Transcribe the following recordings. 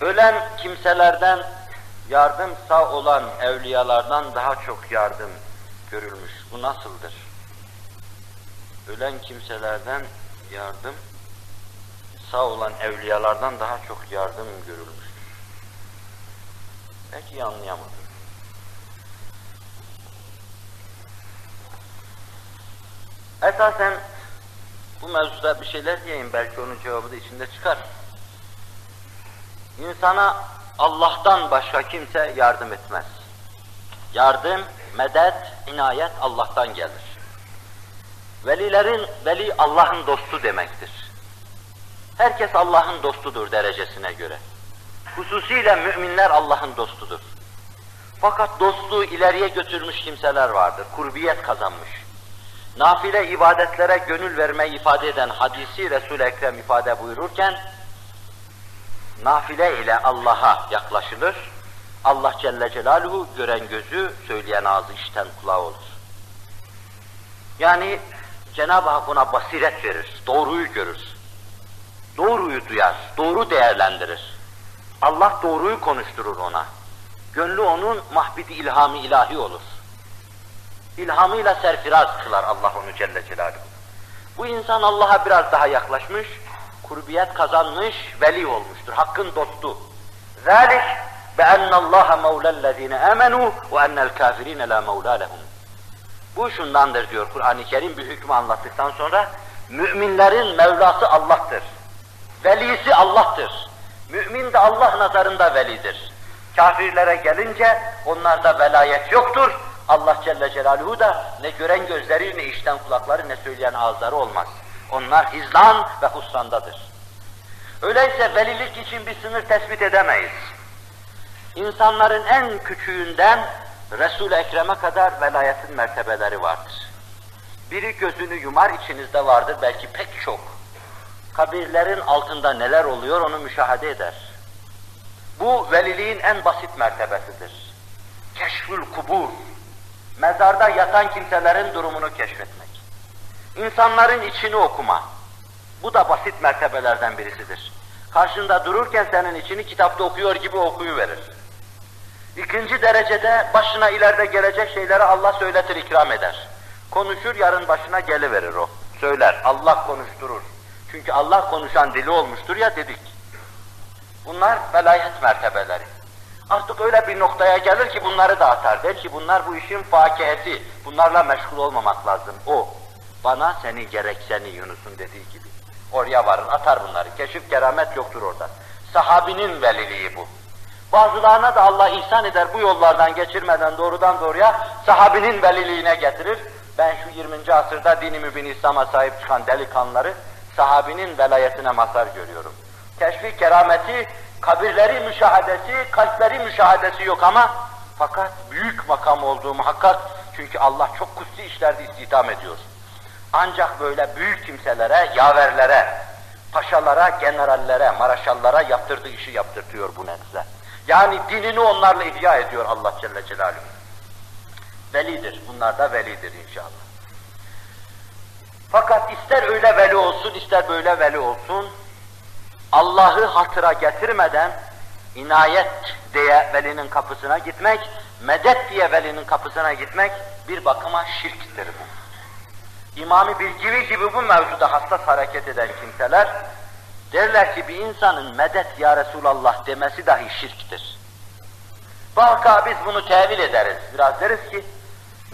Ölen kimselerden yardım sağ olan evliyalardan daha çok yardım görülmüş. Bu nasıldır? Ölen kimselerden yardım sağ olan evliyalardan daha çok yardım görülmüştür. Belki anlayamadım. Esasen bu mevzuda bir şeyler diyeyim, belki onun cevabı da içinde çıkar. İnsana Allah'tan başka kimse yardım etmez. Yardım, medet, inayet Allah'tan gelir. Velilerin, veli Allah'ın dostu demektir. Herkes Allah'ın dostudur derecesine göre. Hususiyle müminler Allah'ın dostudur. Fakat dostluğu ileriye götürmüş kimseler vardır, kurbiyet kazanmış. Nafile ibadetlere gönül vermeyi ifade eden hadisi Resul-i Ekrem ifade buyururken, nafile ile Allah'a yaklaşılır, Allah Celle Celaluhu gören gözü, söyleyen ağzı, işten kulağı olur. Yani Cenab-ı Hak ona basiret verir, doğruyu görür. Doğruyu duyar, doğru değerlendirir. Allah doğruyu konuşturur ona. Gönlü onun mahbidi ilhami ilahi olur. İlhamıyla serfiraz kılar Allah onu Celle Celaluhu. Bu insan Allah'a biraz daha yaklaşmış, kurbiyet kazanmış, veli olmuştur. Hakkın dostu. Zalik ve ennallaha mevlellezine amenu ve ennel kafirine la mevla lehum. Bu şundandır diyor Kur'an-ı Kerim bir hükmü anlattıktan sonra müminlerin Mevlası Allah'tır. Velisi Allah'tır. Mümin de Allah nazarında velidir. Kafirlere gelince onlarda velayet yoktur. Allah Celle Celaluhu da ne gören gözleri ne işten kulakları ne söyleyen ağızları olmaz. Onlar hizlan ve husrandadır. Öyleyse velilik için bir sınır tespit edemeyiz. İnsanların en küçüğünden Resul-i Ekrem'e kadar velayetin mertebeleri vardır. Biri gözünü yumar içinizde vardır belki pek çok. Kabirlerin altında neler oluyor onu müşahede eder. Bu veliliğin en basit mertebesidir. Keşfül kubur. Mezarda yatan kimselerin durumunu keşfetmek. İnsanların içini okuma. Bu da basit mertebelerden birisidir. Karşında dururken senin içini kitapta okuyor gibi okuyuverir. İkinci derecede başına ileride gelecek şeyleri Allah söyletir, ikram eder. Konuşur, yarın başına geliverir o. Söyler, Allah konuşturur. Çünkü Allah konuşan dili olmuştur ya dedik. Bunlar velayet mertebeleri. Artık öyle bir noktaya gelir ki bunları da atar. Der ki bunlar bu işin fakiheti. Bunlarla meşgul olmamak lazım. O, bana seni gerek seni Yunus'un dediği gibi. Oraya varır, atar bunları. Keşif, keramet yoktur orada. Sahabinin veliliği bu. Bazılarına da Allah ihsan eder, bu yollardan geçirmeden doğrudan doğruya sahabinin veliliğine getirir. Ben şu 20. asırda dini mübin İslam'a sahip çıkan delikanlıları sahabinin velayetine mazhar görüyorum. Keşfi, kerameti, kabirleri müşahadesi, kalpleri müşahadesi yok ama fakat büyük makam olduğu muhakkak çünkü Allah çok kutsi işlerde istihdam ediyor. Ancak böyle büyük kimselere, yaverlere, paşalara, generallere, maraşallara yaptırdığı işi yaptırtıyor bu netle. Yani dinini onlarla ihya ediyor Allah Celle Celaluhu. Velidir, bunlar da velidir inşallah. Fakat ister öyle veli olsun, ister böyle veli olsun, Allah'ı hatıra getirmeden inayet diye velinin kapısına gitmek, medet diye velinin kapısına gitmek bir bakıma şirktir bu. İmam-ı Bilgivi gibi bu mevzuda hassas hareket eden kimseler derler ki bir insanın medet ya Resulallah demesi dahi şirktir. Vaka biz bunu tevil ederiz. Biraz deriz ki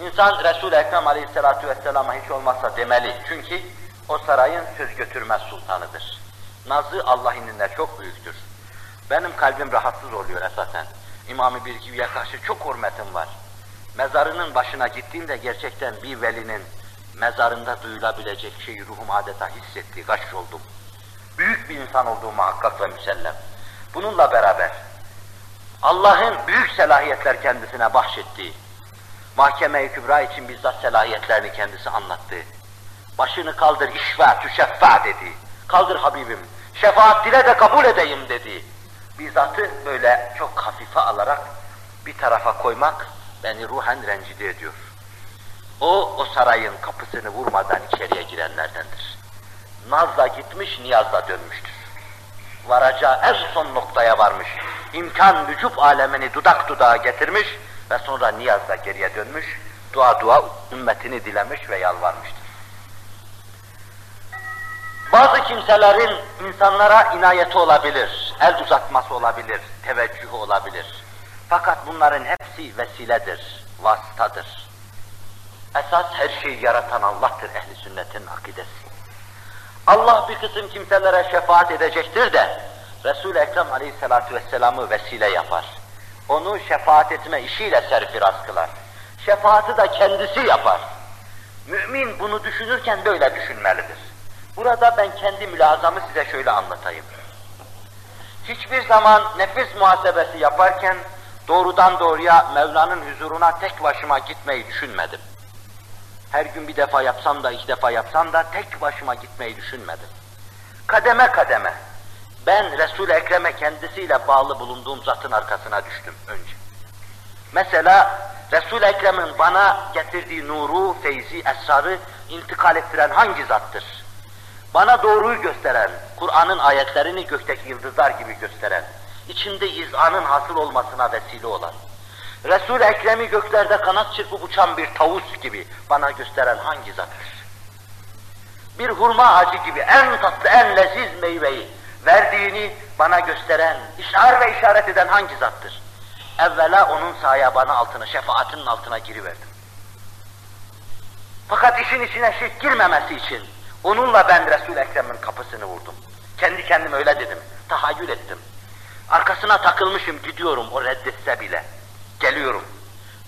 insan Resul-i Ekrem Aleyhisselatü Vesselam'a hiç olmazsa demeli. Çünkü o sarayın söz götürmez sultanıdır. Nazı Allah indinde çok büyüktür. Benim kalbim rahatsız oluyor esasen. İmam-ı Bilgivi'ye karşı çok hürmetim var. Mezarının başına gittiğimde gerçekten bir velinin mezarında duyulabilecek şeyi ruhum adeta hissetti, gaş oldum. Büyük bir insan olduğu muhakkak ve müsellem. Bununla beraber Allah'ın büyük selahiyetler kendisine bahşettiği, mahkeme-i kübra için bizzat selahiyetlerini kendisi anlattı. Başını kaldır, işva, tüşeffa dedi. Kaldır Habibim, şefaat dile de kabul edeyim dedi. Bizzatı böyle çok hafife alarak bir tarafa koymak beni ruhen rencide ediyor. O, o sarayın kapısını vurmadan içeriye girenlerdendir. Nazla gitmiş, niyazla dönmüştür. varacağı en son noktaya varmış. İmkan vücut alemini dudak dudağa getirmiş ve sonra niyazla geriye dönmüş, dua dua ümmetini dilemiş ve yalvarmıştır. Bazı kimselerin insanlara inayeti olabilir, el uzatması olabilir, teveccühü olabilir. Fakat bunların hepsi vesiledir, vasıtadır. Esas her şeyi yaratan Allah'tır ehli sünnetin akidesi. Allah bir kısım kimselere şefaat edecektir de Resul-i Ekrem aleyhissalatu vesselam'ı vesile yapar. Onu şefaat etme işiyle serfiraz kılar. Şefaati de kendisi yapar. Mümin bunu düşünürken böyle düşünmelidir. Burada ben kendi mülazamı size şöyle anlatayım. Hiçbir zaman nefis muhasebesi yaparken doğrudan doğruya Mevla'nın huzuruna tek başıma gitmeyi düşünmedim. Her gün bir defa yapsam da iki defa yapsam da tek başıma gitmeyi düşünmedim. Kademe kademe ben Resul-i Ekrem'e kendisiyle bağlı bulunduğum zatın arkasına düştüm önce. Mesela Resul-i Ekrem'in bana getirdiği nuru, feyzi, esrarı intikal ettiren hangi zattır? Bana doğruyu gösteren, Kur'an'ın ayetlerini gökteki yıldızlar gibi gösteren, içimde izanın hasıl olmasına vesile olan, Resul-i Ekrem'i göklerde kanat çırpıp uçan bir tavus gibi bana gösteren hangi zattır? Bir hurma ağacı gibi en tatlı, en leziz meyveyi verdiğini bana gösteren, işar ve işaret eden hangi zattır? Evvela onun sayabanı altına, şefaatinin altına giriverdim. Fakat işin içine şirk girmemesi için onunla ben Resul-i Ekrem'in kapısını vurdum. Kendi kendim öyle dedim, tahayyül ettim. Arkasına takılmışım, gidiyorum o reddetse bile. Geliyorum.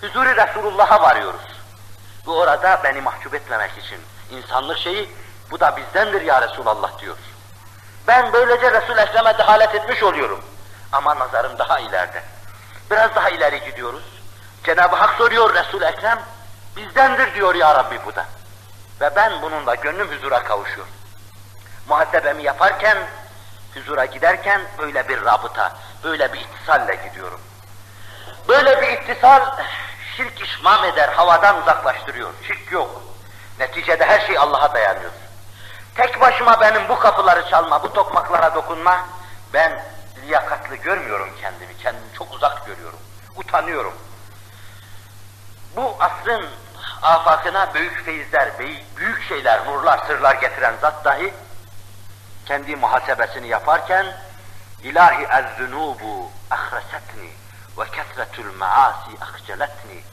Huzuri Resulullah'a varıyoruz. Bu orada beni mahcup etmemek için. insanlık şeyi, bu da bizdendir ya Resulallah diyor. Ben böylece Resul-i Ekrem'e dehalet etmiş oluyorum. Ama nazarım daha ileride. Biraz daha ileri gidiyoruz. Cenab-ı Hak soruyor Resul-i Ekrem, bizdendir diyor ya Rabbi bu da. Ve ben bununla gönlüm huzura kavuşuyor. Muhasebemi yaparken, huzura giderken böyle bir rabıta, böyle bir ittisalle gidiyorum. Böyle bir ittisal şirk işmam eder, havadan uzaklaştırıyor. Şirk yok. Neticede her şey Allah'a dayanıyor. Tek başıma benim bu kapıları çalma, bu tokmaklara dokunma, ben liyakatlı görmüyorum kendimi, kendimi çok uzak görüyorum, utanıyorum. Bu asrın afakına büyük feyizler, büyük şeyler, nurlar, sırlar getiren zat dahi kendi muhasebesini yaparken ilahi ez-zunubu ahresetni ve kesretul maasi akceletni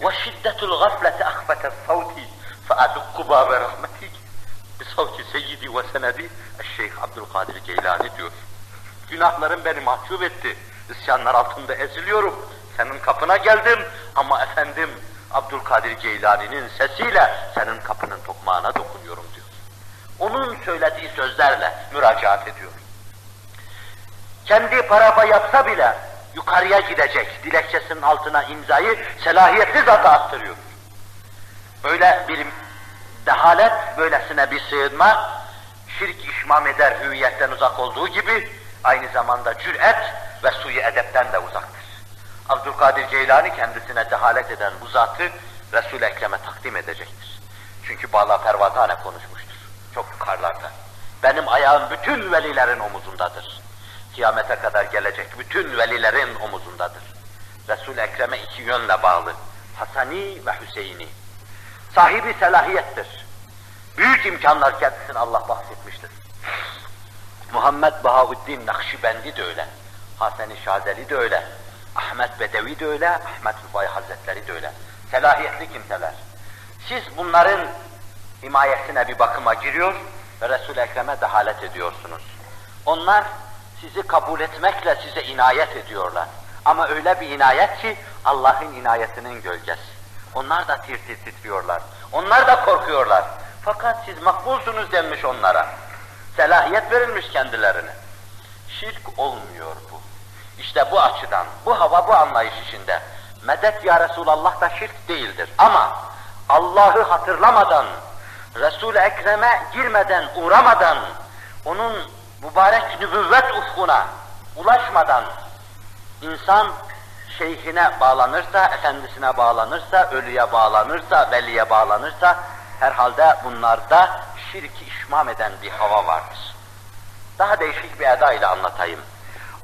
ve şiddetul gafleti ahfete savti fe adukku babe rahmetik bi savti seyyidi ve senedi Şeyh Abdülkadir Geylani diyor. Günahlarım beni mahcup etti. İsyanlar altında eziliyorum. Senin kapına geldim ama efendim Abdülkadir Geylani'nin sesiyle senin kapının tokmağına dokunuyorum diyor. Onun söylediği sözlerle müracaat ediyor. Kendi parafa yapsa bile yukarıya gidecek dilekçesinin altına imzayı selahiyetli zata attırıyor. Böyle bir dehalet, böylesine bir sığınma, şirk işmam eder hüviyetten uzak olduğu gibi aynı zamanda cüret ve suyu edepten de uzaktır. Abdülkadir Ceylani kendisine dehalet eden bu zatı Resul-i Ekrem'e takdim edecektir. Çünkü Bağla Pervatane konuşmuştur. Çok yukarılarda. Benim ayağım bütün velilerin omuzundadır. Kıyamete kadar gelecek bütün velilerin omuzundadır. Resul-i Ekrem'e iki yönle bağlı. Hasani ve Hüseyini. Sahibi selahiyettir. Büyük imkanlar kendisine Allah bahsetmiştir. Muhammed Bahauddin Nakşibendi de öyle. Hasan-ı Şazeli de öyle. Ahmet Bedevi de öyle, Ahmet Rufai Hazretleri de öyle. Selahiyetli kimseler. Siz bunların himayesine bir bakıma giriyor ve Resul-i Ekrem'e dehalet ediyorsunuz. Onlar sizi kabul etmekle size inayet ediyorlar. Ama öyle bir inayet ki Allah'ın inayetinin gölgesi. Onlar da tir tir titriyorlar. Onlar da korkuyorlar. Fakat siz makbulsunuz denmiş onlara. Selahiyet verilmiş kendilerine. Şirk olmuyor bu. İşte bu açıdan, bu hava, bu anlayış içinde medet ya Resulallah da şirk değildir. Ama Allah'ı hatırlamadan, Resul-i Ekrem'e girmeden, uğramadan, onun mübarek nübüvvet ufkuna ulaşmadan insan şeyhine bağlanırsa, efendisine bağlanırsa, ölüye bağlanırsa, veliye bağlanırsa herhalde bunlarda şirki işmam eden bir hava vardır. Daha değişik bir eda ile anlatayım.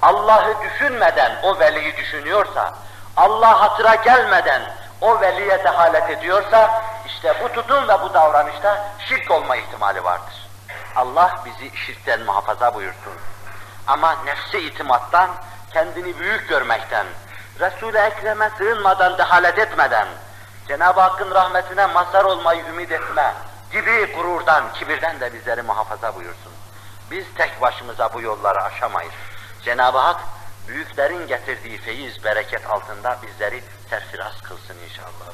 Allah'ı düşünmeden o veliyi düşünüyorsa, Allah hatıra gelmeden o veliye dehalet ediyorsa, işte bu tutum ve bu davranışta şirk olma ihtimali vardır. Allah bizi şirkten muhafaza buyursun. Ama nefsi itimattan, kendini büyük görmekten, Resul-i Ekrem'e sığınmadan, dehalet etmeden, Cenab-ı Hakk'ın rahmetine mazhar olmayı ümit etme gibi gururdan, kibirden de bizleri muhafaza buyursun. Biz tek başımıza bu yolları aşamayız. Cenab-ı Hak büyüklerin getirdiği feyiz, bereket altında bizleri serfiraz kılsın inşallah.